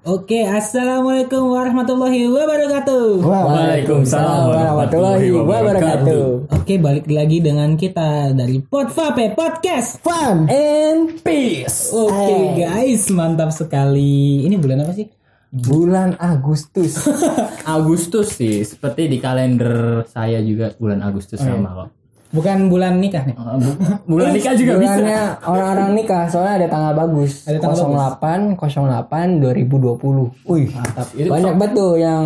Oke, assalamualaikum warahmatullahi wabarakatuh. Waalaikumsalam warahmatullahi wabarakatuh. Oke, balik lagi dengan kita dari Podvape Podcast. Fun and peace. Oke guys, mantap sekali. Ini bulan apa sih? Bulan Agustus. Agustus sih, seperti di kalender saya juga bulan Agustus sama kok. Bukan bulan nikah nih. Bu- bulan nikah juga bisa. Bulannya orang-orang nikah soalnya ada tanggal bagus. Ada tanggal 08 08 2020. Wih, Mantap. Itu banyak banget tuh yang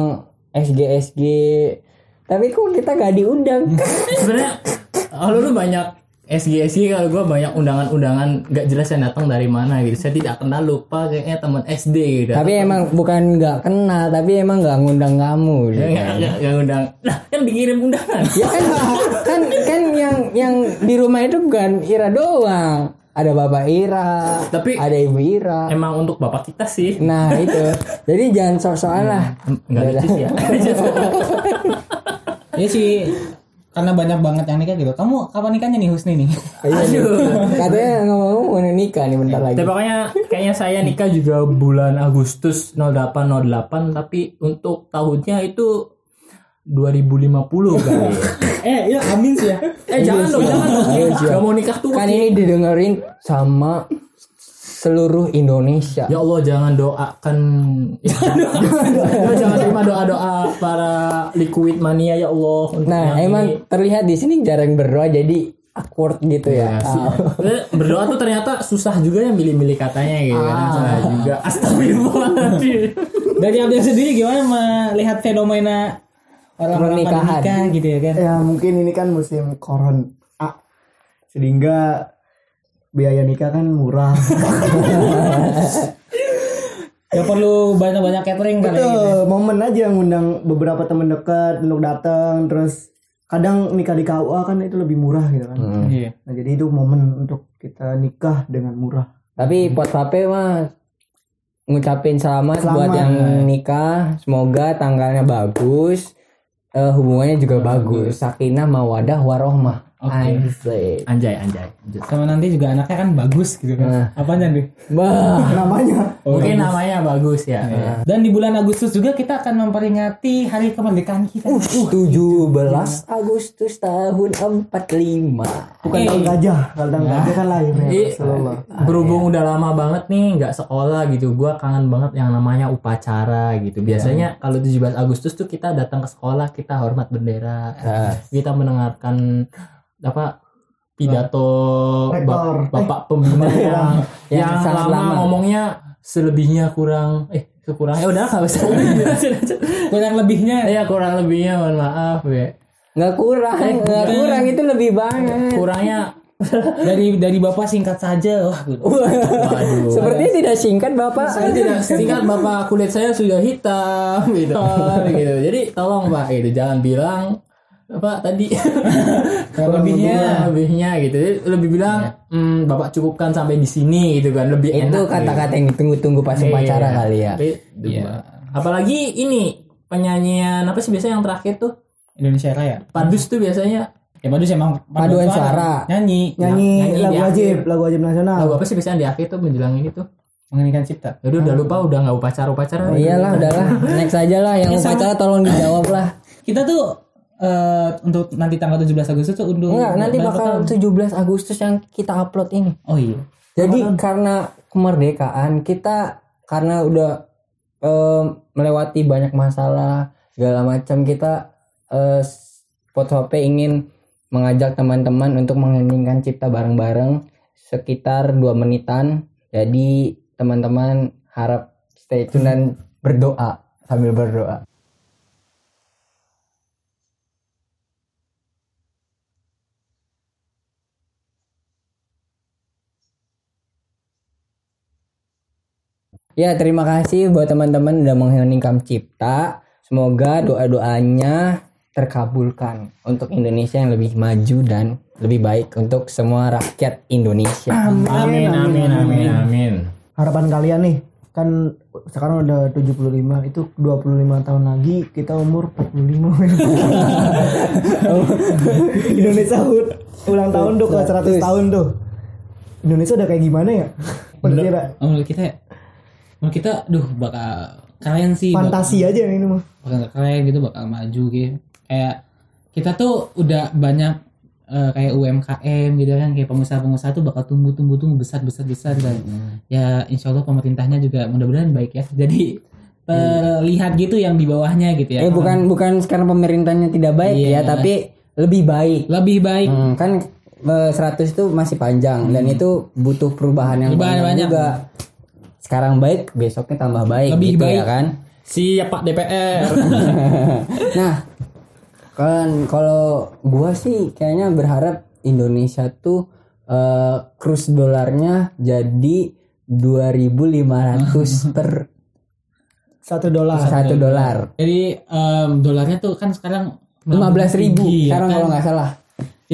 SG SG. Tapi kok kita gak diundang? sebenarnya lu banyak SG SG kalau gue banyak undangan-undangan nggak jelas yang datang dari mana gitu. Saya tidak kenal lupa kayaknya teman SD gitu. tapi emang bukan nggak kenal, tapi emang nggak ngundang kamu. gitu. ya, ya, yang undang. Nah, kan dikirim undangan. Ya kan, kan, kan yang yang di rumah itu bukan Ira doang. Ada Bapak Ira, Tapi- ada Ibu Ira. Emang untuk bapak kita sih. Nah itu, jadi jangan sok-sokan lah. Enggak lucu sih ya. Ya sih karena banyak banget yang nikah gitu. Kamu kapan nikahnya nih Husni nih? Aduh. Katanya ngomong-ngomong mau nikah nih bentar lagi. Tapi pokoknya kayaknya saya nikah juga bulan Agustus 0808 tapi untuk tahunnya itu 2050 kali. eh, iya amin sih ya. eh jangan dong, jangan dong. Ayo, siap. Gak mau nikah tuh. Kan ini didengerin sama seluruh Indonesia. Ya Allah jangan doakan jangan, jangan terima doa-doa para liquid mania ya Allah. untuk Nah emang ini. terlihat di sini jarang berdoa jadi awkward gitu ya. Ya, su- eh, berdoa tuh ternyata susah juga ya milih-milih katanya gitu kan. Susah juga. Astagfirullahaladzim. Dari Abdel sendiri gimana melihat fenomena orang-orang pada Pernikahan. nikah gitu ya kan? Ya mungkin ini kan musim corona sehingga biaya nikah kan murah. Gak perlu banyak-banyak catering kali ya, gitu. Betul, momen aja ngundang beberapa teman dekat untuk datang terus kadang nikah di KUA kan itu lebih murah gitu kan. Iya. Nah, jadi itu momen untuk kita nikah dengan murah. Tapi pot vape mah ngucapin selamat, Selamat. buat yang nikah. Semoga tanggalnya bagus, eh, hubungannya juga bagus. Sakinah mawadah warohmah. Oke. Anjay. Anjay, anjay. Sama nanti juga anaknya kan bagus gitu kan. Nah. Apanya nih? Bah. Namanya Mungkin namanya bagus ya. Dan di bulan Agustus juga kita akan memperingati hari kemerdekaan kita. Uh, 17 Agustus tahun 45. bukan Eh. tahun gajah, kalau tahun gajah kan lahir ya Rasulullah. berhubung udah lama banget nih nggak sekolah gitu gua kangen banget yang namanya upacara gitu biasanya kalau 17 Agustus tuh kita datang ke sekolah kita hormat bendera Ah. kita mendengarkan apa pidato Rektor. bap- bapak pembina yang Yang yang sangat lama lama. ngomongnya selebihnya kurang eh kurang ya udah nggak usah Kurang lebihnya ya kurang lebihnya mohon maaf ya Nggak kurang, nggak kurang itu lebih banyak. kurangnya dari dari bapak singkat saja. Wah, gitu. waduh Sepertinya tidak singkat Bapak. saya tidak singkat bapak kulit saya sudah hitam gitu gitu jadi tolong pak gitu jangan bilang apa tadi lebihnya. lebihnya gitu Jadi lebih bilang "Hmm, bapak cukupkan sampai di sini gitu kan lebih Itu enak kata-kata yang ditunggu-tunggu pas gitu. upacara Iya. kali ya. Tapi- Iya. apalagi ini penyanyian apa sih biasanya yang terakhir tuh Indonesia Raya. padus tuh biasanya Ya bagus emang Paduan suara. Nyanyi, Nyanyi nyanyi lagu wajib, lagu wajib nasional. lagu apa sih biasanya di akhir tuh menjelang ini tuh mengeningkan cipta. Yaudah udah lupa udah nggak upacara upacara Oh, iyalah udahlah next aja lah yang upacara tolong dijawab lah. Kita tuh eh, untuk nanti tanggal 17 Agustus tuh untuk Enggak, nanti bakal tahun? 17 Agustus yang kita upload ini. Oh iya. Jadi karena kemerdekaan kita karena udah em, melewati banyak masalah segala macam kita eh Pothope ingin mengajak teman-teman untuk mengheningkan cipta bareng-bareng sekitar dua menitan. Jadi teman-teman harap stay tune dan berdoa sambil berdoa. Ya, terima kasih buat teman-teman udah mengheningkan cipta. Semoga doa-doanya terkabulkan untuk Indonesia yang lebih maju dan lebih baik untuk semua rakyat Indonesia. amin amin amin amin Harapan kalian nih kan sekarang udah 75 itu 25 tahun lagi kita umur 45 Indonesia ulang tahun tuh ke 100 tahun tuh Indonesia udah kayak gimana ya? Oh, menurut kita ya. menurut kita duh bakal keren sih bakal- Fantasi aja yang ini mah. bakal keren gitu bakal maju gitu kayak kita tuh udah banyak eh, kayak UMKM gitu kan kayak pengusaha-pengusaha tuh bakal tumbuh tumbuh tumbuh besar besar besar dan ya insya Allah pemerintahnya juga mudah-mudahan baik ya jadi terlihat gitu yang di bawahnya gitu ya Eh bukan bukan sekarang pemerintahnya tidak baik Iya. ya, tapi lebih baik. lebih baik Hmm, kan eh, 100 itu masih panjang dan itu butuh perubahan yang Perubahan banyak, banyak. juga. Sekarang baik, besoknya tambah baik Lebih gitu baik. ya kan. Siap Pak DPR. Nah, kan kalau gua sih kayaknya berharap Indonesia tuh eh kurs dolarnya jadi 2500 per Satu dolar. satu dolar. jadi em, dolarnya tuh kan sekarang 15.000 ribu tinggi, ya sekarang kan? kalau nggak salah.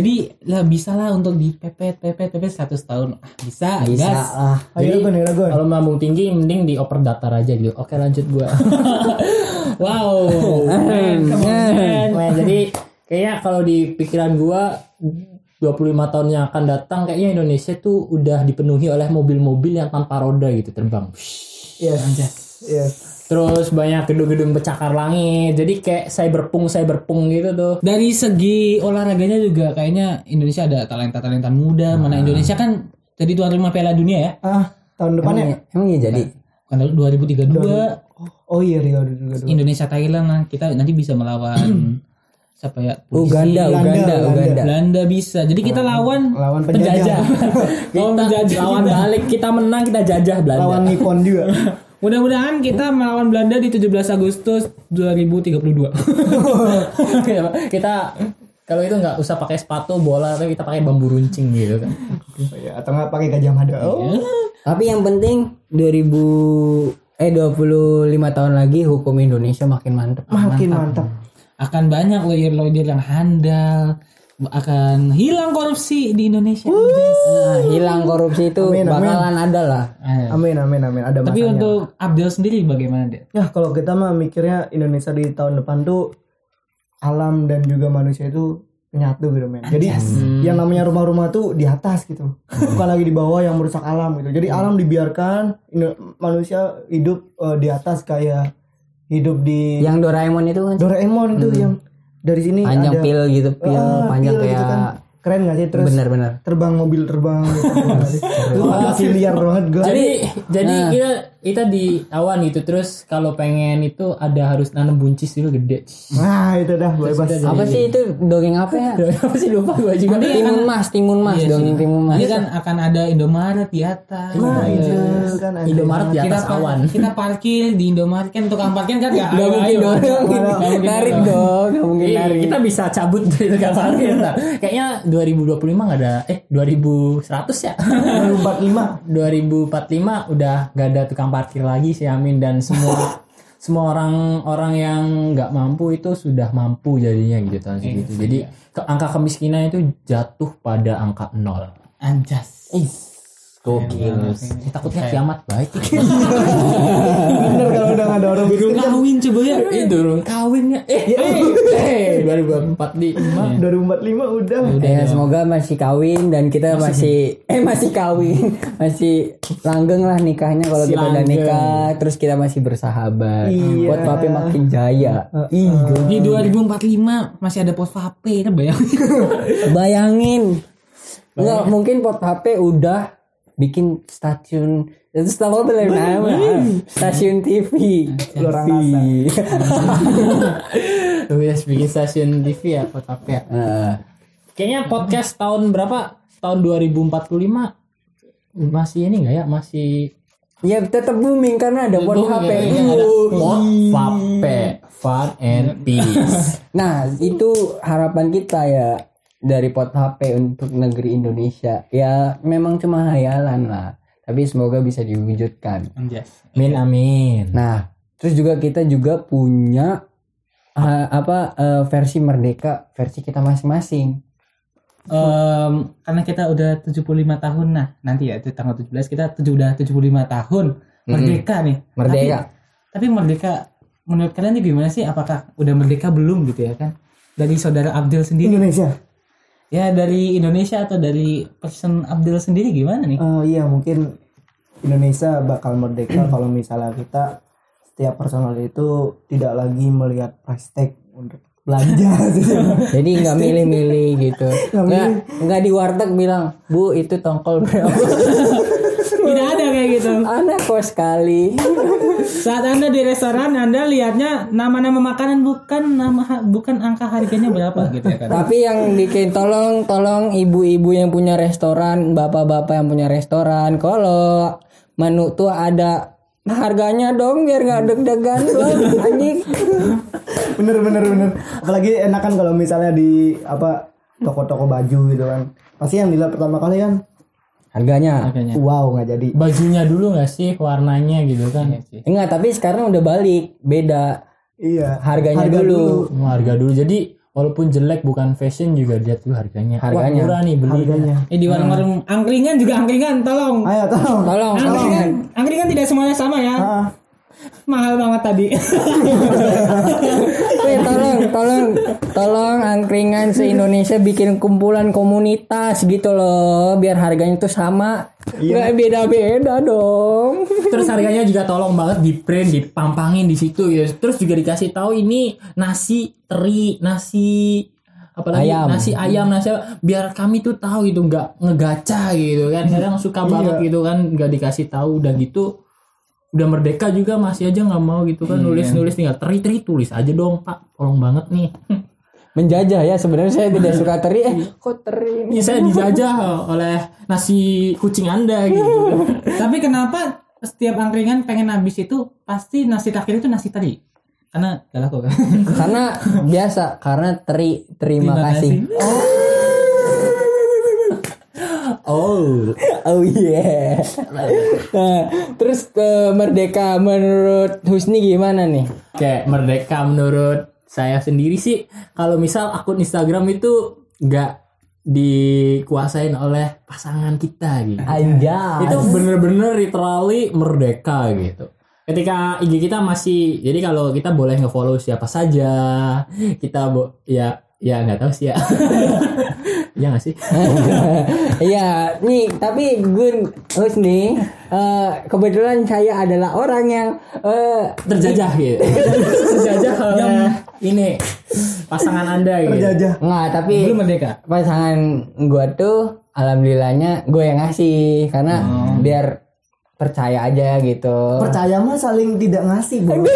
Jadi lah bisa lah untuk dipepet pepet pepet 100 tahun ah, bisa Bisa gas lah. Gun. Kalau melambung tinggi mending dioper datar aja gitu. Oke lanjut gua. wow man, man. Jadi kayaknya kalau di pikiran gua 25 tahun yang akan datang kayaknya Indonesia tuh udah dipenuhi oleh mobil-mobil yang tanpa roda gitu terbang. Yes. Yes. Terus banyak gedung-gedung pencakar langit. Jadi kayak cyberpunk cyberpunk gitu tuh. dari segi olahraganya juga kayaknya Indonesia ada talenta talenta muda mana Indonesia kan jadi tuan rumah Piala Dunia ya Ah, tahun depan ya? Emang, emang iya jadi. kan 2032 Oh iya Rio Rio Rio. Indonesia Thailand lah kita nanti bisa melawan siapa ya Uganda, Uganda, Belanda, Uganda. Belanda bisa jadi kita lawan Lawan penjajah. lawan penjajah Lawan kita. balik kita menang kita jajah Belanda. Lawan Nippon juga. mudah-mudahan kita melawan Belanda di 17 Agustus 2032 kita kalau itu nggak usah pakai sepatu bola tapi kita pakai bambu runcing gitu kan. Iya, atau nggak pakai gajah mada. Oh. Tapi yang penting 2000 eh 25 tahun lagi hukum Indonesia makin mantep. Makin mantap. akan banyak lawyer-lawyer yang handal akan hilang korupsi di Indonesia Nah, hilang korupsi itu Amin, amin. bakalan ada lah. Eh, Amin amin amin ada tapi masanya. untuk Abdel sendiri bagaimana deh Ya kalau kita mah mikirnya Indonesia di tahun depan tuh alam dan juga manusia itu menyatu gitu men. Jadi yang namanya rumah-rumah tuh di atas gitu, bukan lagi di bawah yang merusak alam gitu. Jadi alam dibiarkan, manusia hidup eh, di atas kayak hidup di Yang Doraemon itu kan Doraemon itu yang dari sini panjang ada pil gitu, pil Ah, panjang pil gitu kayak kan. Keren gak sih terus bener-bener. terbang mobil terbang gitu. itu masih liar banget gue. Jadi jadi kita kita di awan gitu terus kalau pengen itu ada harus nanam buncis dulu gede. Nah itu dah bebas. Apa sih itu dongeng apa ya? Apa sih lupa gua juga. Timun Mas, Timun Mas, dongeng Timun Mas. ini kan akan ada Indomaret di atas Nah Iya. itu kan anjing. Indomaret di kita atas par- awan. kita parkir di Indomaret kan tukang parkir kan gak Gak mungkin dong, mungkin narik dong. dong, gak mungkin Iya, narik. kita bisa cabut dari tukang parkir. Nah, kayaknya 2025 nggak ada eh 2100 ya. 2045 2045 udah gak ada tukang parkir lagi sih Amin dan semua semua orang orang yang nggak mampu itu sudah mampu jadinya gitu tahun segitu. Jadi ke, angka kemiskinan itu jatuh pada angka nol. anjas Gokil. Saya takutnya kiamat baik. Bener kalau udah gak ada orang miskin kawin coba ya. Eh durung kawinnya. Eh, eh, eh 2045. 2045 udah. Ya, semoga masih kawin dan kita masih, eh masih kawin, masih langgeng lah nikahnya kalau Si kita udah nikah, terus kita masih bersahabat. Iya. Buat papi makin jaya. Ih, di 2045 masih ada pos vape kan bayangin. Bayangin. Enggak, mungkin pot HP udah bikin stasiun itu stasiun apa lagi nama? Stasiun TV. Luar TV. Udah bikin stasiun TV ya, podcast ya. Heeh. Kayaknya podcast tahun berapa? Tahun 2045 masih ini enggak ya? Masih Ya tetap booming karena ada Booming HP ya, dulu. Vape Fun and Peace. Nah, itu harapan kita ya dari pot HP untuk negeri Indonesia. Ya memang cuma hayalan lah, tapi semoga bisa diwujudkan. anjas Amin amin. Nah, terus juga kita juga punya uh, apa uh, versi merdeka, versi kita masing-masing. Em, karena kita udah 75 tahun nah nanti ya itu tanggal 17 kita tujuh udah 75 tahun merdeka nih Merdeka. tapi, tapi merdeka menurut kalian ini gimana sih apakah udah merdeka belum gitu ya kan dari saudara Abdul sendiri Indonesia ya dari Indonesia atau dari person Abdul sendiri gimana nih Oh iya mungkin Indonesia bakal merdeka kalau misalnya kita setiap personal itu tidak lagi melihat price tag untuk belanja Jadi nggak milih-milih gitu. Nggak nggak di warteg bilang, "Bu, itu tongkol berapa?" Tidak ada kayak gitu. Anak kos sekali. Saat Anda di restoran, Anda lihatnya nama-nama makanan bukan nama bukan angka harganya berapa gitu ya kan. Tapi yang bikin tolong tolong ibu-ibu yang punya restoran, bapak-bapak yang punya restoran, kalau menu tuh ada harganya dong biar nggak deg-degan dong anjing. bener bener bener apalagi enakan kalau misalnya di apa toko-toko baju gitu kan pasti yang dilihat pertama kali kan Harganya. Harganya. wow nggak jadi Bajunya dulu nggak sih warnanya gitu kan? Enggak, tapi sekarang udah balik, beda. iya Harganya Harga dulu. Cuma harga dulu. Jadi walaupun jelek bukan fashion juga lihat dulu harganya. Harganya. Wah, murah nih beli. harganya Eh di warung-warung angkringan juga angkringan, tolong. ayo tolong Tolong, tolong. Angkringan, angkringan tidak semuanya sama ya. Ah, Mahal banget tadi. Weh, tolong, tolong, tolong angkringan se-Indonesia bikin kumpulan komunitas gitu loh, biar harganya tuh sama. Nggak beda-beda dong. Terus harganya juga tolong banget di print, dipampangin di situ ya. Terus juga dikasih tahu ini nasi teri, nasi apalagi Ayam. nasi ayam nasi apa. biar kami tuh tahu gitu nggak ngegaca gitu kan kadang suka banget gitu kan nggak dikasih tahu udah gitu udah merdeka juga masih aja nggak mau gitu kan nulis nulis tinggal teri teri tulis aja dong pak tolong banget nih Menjajah ya sebenarnya saya tidak suka teri. Eh, kok teri? ini saya dijajah oleh nasi kucing anda gitu Tapi kenapa setiap angkringan pengen habis itu pasti nasi terakhir itu nasi teri? Karena gak laku kan. Karena biasa, karena teri terima, kasih. oh Oh yeah. Nah, terus eh, merdeka menurut Husni gimana nih? kayak merdeka menurut saya sendiri sih kalau misal akun Instagram itu nggak dikuasain oleh pasangan kita gitu Anjay. itu bener-bener literally merdeka gitu ketika IG kita masih jadi kalau kita boleh ngefollow siapa saja kita bo ya ya nggak tahu sih ya. Ya nggak sih? Iya, nih tapi gue Husni eh, kebetulan saya adalah orang yang eh, terjajah gitu terjajah. Oleh ini pasangan anda gitu terjajah. Nggak, tapi Belum merdeka. pasangan gua tuh alhamdulillahnya gue yang ngasih. Karena biar percaya aja gitu. percaya mah saling tidak ngasih bos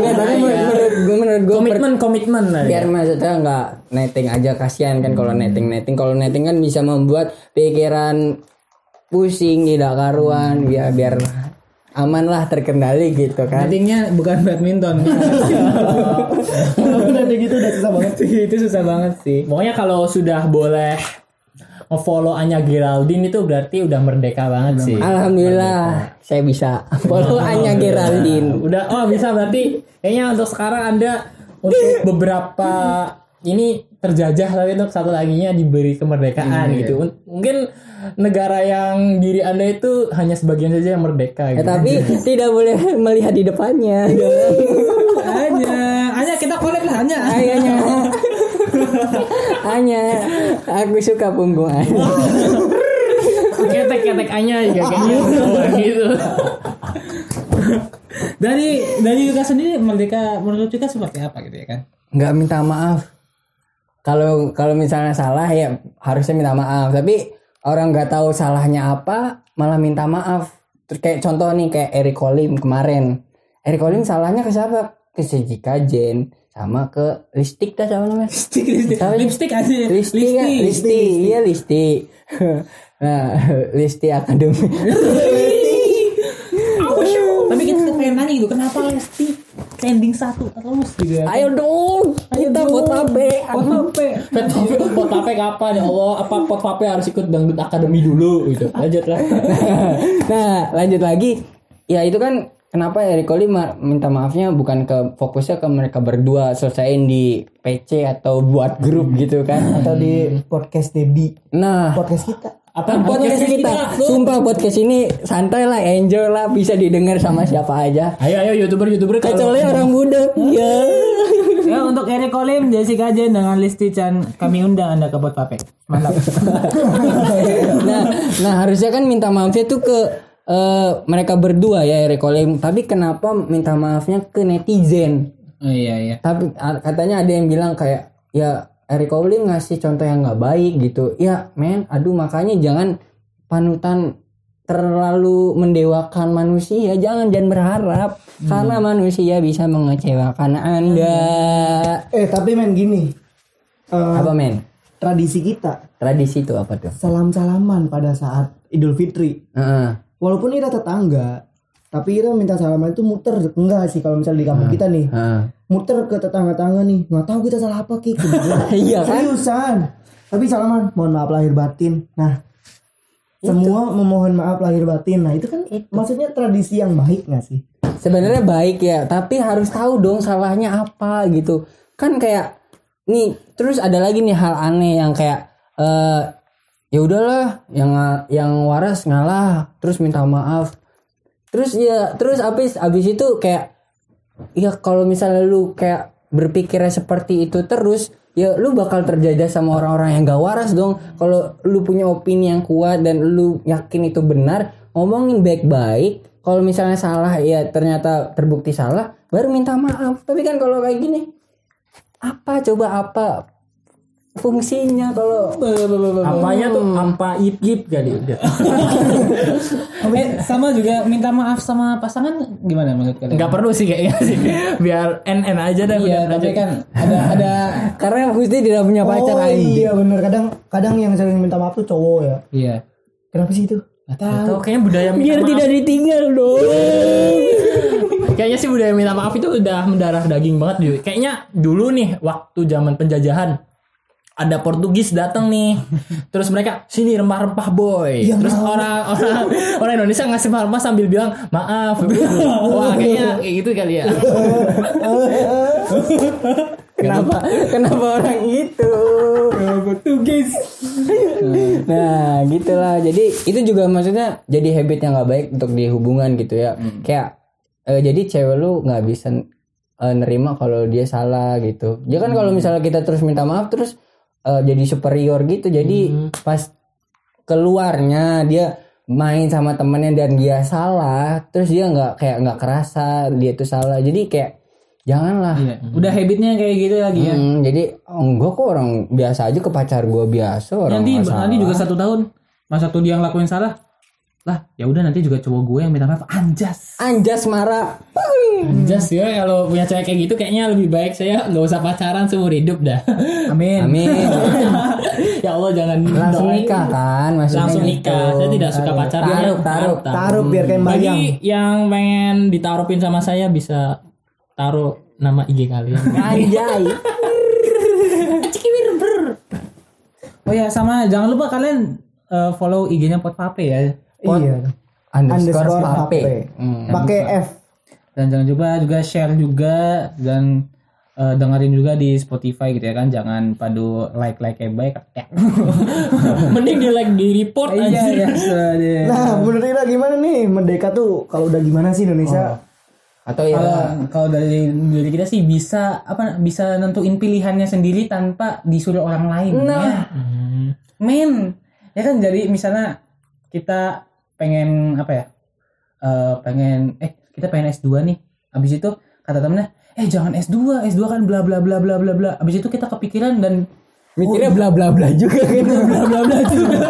Enggak, tapi menurut gue menurut gue komitmen komitmen lah biar maksudnya nggak netting aja kasihan kan kalau netting netting. Kalau netting kan bisa membuat pikiran pusing tidak karuan ya biar aman lah terkendali gitu kan. Nettingnya bukan badminton. udah kayak gitu udah susah banget. Itu susah banget sih. Pokoknya kalau sudah boleh nge-follow Anya Geraldine itu berarti udah merdeka banget sih. alhamdulillah saya bisa follow Anya Geraldine Udah oh bisa berarti kayaknya untuk sekarang Anda untuk beberapa ini terjajah tapi untuk satu laginya diberi kemerdekaan gitu. M- Mungkin negara yang diri Anda itu hanya sebagian saja yang merdeka Ya, gitu. tapi tidak boleh melihat di depannya hanya, hanya kita collab lah hanya. hanya hanya aku suka punggung Anya. Ketek-ketek Anya juga kayaknya bawah gitu. Dari dari Yuka sendiri merdeka menurut Yuka seperti apa gitu ya kan? nggak minta maaf. Kalau kalau misalnya salah ya harusnya minta maaf. Tapi orang nggak tahu salahnya apa malah minta maaf. Terus kayak contoh nih kayak Eric Colim kemarin. Eric Colim salahnya ke siapa? Ke Sejika Jen sama ke Listik dah sama namanya Lipstick, lipstick, Siapa sih? lipstick aja. Listi kan? Listi, iya Listi. nah, Listi Academy. Tapi kita pengen nanya gitu, kenapa Lesti trending satu terus gitu ya? Ayo dong, kita buat HP. Pot HP. Pot pape kapan ya Allah? Apa pot pape harus ikut dangdut akademi dulu gitu. Lanjut lah. nah, lanjut lagi. Ya itu kan kenapa Eric Cole ma- minta maafnya bukan ke fokusnya ke mereka berdua selesaiin di PC atau buat grup gitu kan. atau di podcast Dedi Nah, podcast kita Apa podcast kita, sumpah podcast ini santai lah, enjoy lah, bisa didengar sama siapa aja. Ayo ayo youtuber youtuber kalau Kecuali orang muda. Ya. Ya untuk Eric Kolim, Jessica Jen dengan Listi Chan kami undang Anda ke Pot Pape. Mantap. nah, nah harusnya kan minta maafnya tuh ke eh, mereka berdua ya Eric Olim tapi kenapa minta maafnya ke netizen? Oh iya iya. tapi katanya ada yang bilang kayak ya Eric Olim ngasih contoh yang nggak baik gitu. Ya men aduh makanya jangan panutan terlalu mendewakan manusia. Jangan jangan berharap karena manusia bisa mengecewakan anda. Eh tapi men gini. Eh, apa men? tradisi kita. Tradisi itu apa tuh? Salam-salaman pada saat Idul Fitri. Heeh. Walaupun kita tetangga, tapi kita minta salaman itu muter enggak sih kalau misalnya di kampung kita nih. Heeh. Muter ke tetangga-tetangga nih, nggak tahu kita salah apa Ki. Iya kan? Seriusan. Tapi salaman, mohon maaf lahir batin. Nah, semua memohon maaf lahir batin. Nah, itu kan maksudnya tradisi yang baik nggak sih? sebenarnya baik ya tapi harus tahu dong salahnya apa gitu kan kayak nih terus ada lagi nih hal aneh yang kayak eh ya udahlah yang yang waras ngalah terus minta maaf. Terus ya terus abis abis itu kayak ya kalau misalnya lu kayak berpikirnya seperti itu terus ya lu bakal terjajah sama orang-orang yang gak waras dong. Kalau lu punya opini yang kuat dan lu yakin itu benar ngomongin baik-baik. Kalau misalnya salah ya ternyata terbukti salah baru minta maaf. Tapi kan kalau kayak gini apa coba apa fungsinya kalau Apanya tuh apa ip ip kali udah. Eh sama juga minta maaf sama pasangan gimana menurut kalian? Nggak perlu sih kayaknya sih. Biar NN aja dah Iya, udah tapi aja. kan ada ada karena Gusti tidak punya pacar oh iya bener kadang kadang yang sering minta maaf tuh cowok ya. iya. Kenapa sih itu? Tahu. Atau kayaknya budaya minta biar maaf. tidak ditinggal dong Kayaknya sih budaya minta maaf itu udah mendarah daging banget dulu. Kayaknya dulu nih waktu zaman penjajahan ada Portugis datang nih. Terus mereka sini rempah-rempah boy. Terus orang orang Indonesia ngasih rempah sambil bilang maaf. Wah kayaknya kayak gitu kali ya. kenapa? Kenapa orang itu? Portugis. Nah gitulah. Jadi itu juga maksudnya jadi habit yang nggak baik untuk di hubungan gitu ya. Kayak eh, jadi cewek lu nggak bisa eh, nerima kalau dia salah gitu. Ya kan kalau misalnya kita terus minta maaf terus eh, jadi superior gitu. Jadi pas keluarnya dia main sama temennya dan dia salah terus dia nggak kayak nggak kerasa dia tuh salah. Jadi kayak janganlah. Iya. Udah habitnya kayak gitu lagi ya. Hmm, jadi enggak kok orang biasa aja ke pacar gue biasa orang nanti nanti juga satu tahun. Masa satu dia ngelakuin salah lah ya udah nanti juga cowok gue yang minta maaf anjas anjas marah Just ya kalau punya cewek kayak gitu kayaknya lebih baik saya nggak usah pacaran seumur hidup dah. amin amin ya Allah jangan langsung doain. nikah kan maksudnya Langsung gitu. nikah. Saya tidak suka pacaran. taruh taruh Taruh biar kayak bayang. Bagi yang pengen ditaruhin sama saya bisa taruh nama IG kalian. anjay oh ya sama jangan lupa kalian eh, follow IG-nya Potpape ya Pot- Iya. underscore Underscore pape pape. Hmm. Pakai F. dan jangan lupa juga share juga dan eh, dengerin juga di Spotify gitu ya kan jangan padu like like kayak baik. Mending di like di report iya aja. ya sudah. Nah, menurut Ira gimana nih merdeka tuh kalau udah gimana sih Indonesia? atau ya kalau kalau dari dari kita sih bisa apa bisa nentuin pilihannya sendiri tanpa disuruh orang lain Nah. ya. men ya kan jadi misalnya kita pengen apa ya? Eh pengen eh kita pengen S2 nih. Habis itu kata temennya eh jangan S2 S2 kan bla bla bla bla bla bla. Habis itu kita kepikiran dan mikirnya bla bla bla juga gitu bla bla bla juga.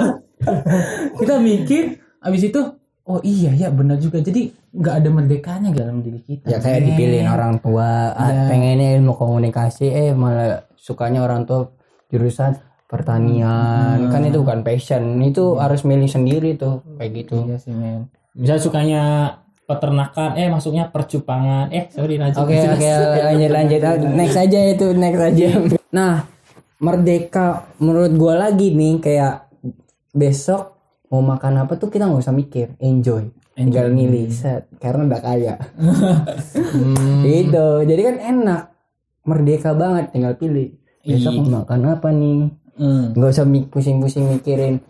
Kita mikir habis itu oh iya ya benar juga. Jadi nggak ada merdekanya dalam diri kita. Ya kayak men. dipilihin orang tua Iya. pengennya ilmu komunikasi eh malah sukanya orang tua jurusan pertanian. Kan itu bukan passion. Itu harus milih sendiri tuh kayak gitu. Iya sih men. Misal sukanya peternakan, eh masuknya percupangan. Eh sorry lanjut. Oke oke lanjut lanjut. Ah, next aja itu next aja. Nah merdeka. Menurut gua lagi nih kayak besok mau makan apa tuh kita nggak usah mikir. Enjoy. Tinggal milih. Set. Karena udah kaya. Gitu. Jadi kan enak. Merdeka banget. Tinggal pilih. Besok mau makan apa nih Hmm. nggak usah mi- pusing-pusing mikirin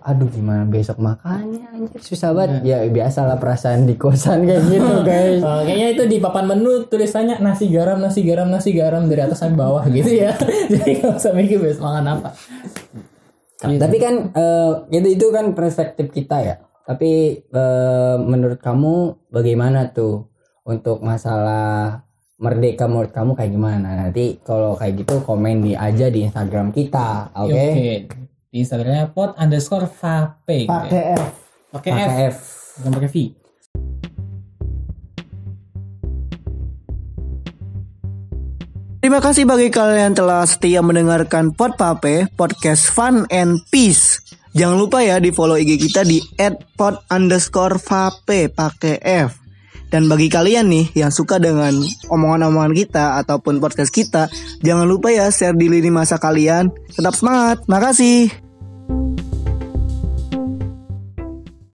aduh gimana besok makannya anjir susah banget ya biasalah perasaan di kosan kayak gitu guys Oh, kayaknya itu di papan menu tulisannya nasi garam, nasi garam, nasi garam dari atas sampai bawah gitu ya. Jadi nggak usah mikir besok makan apa. Tapi kan eh, itu itu kan perspektif kita ya. Tapi eh, menurut kamu bagaimana tuh untuk masalah merdeka menurut kamu kayak gimana? Nanti kalau kayak gitu komen di aja di Instagram kita, oke? Oke. Di Instagramnya pot underscore vape. pakai F Pakai F. Pakai F. Bukan pakai V. Terima kasih bagi kalian telah setia mendengarkan Pod Pape, podcast fun and peace. Jangan lupa ya di follow IG kita di @pod underscore vape pakai F. Dan bagi kalian nih yang suka dengan omongan-omongan kita ataupun podcast kita, jangan lupa ya share di lini masa kalian. Tetap semangat, makasih.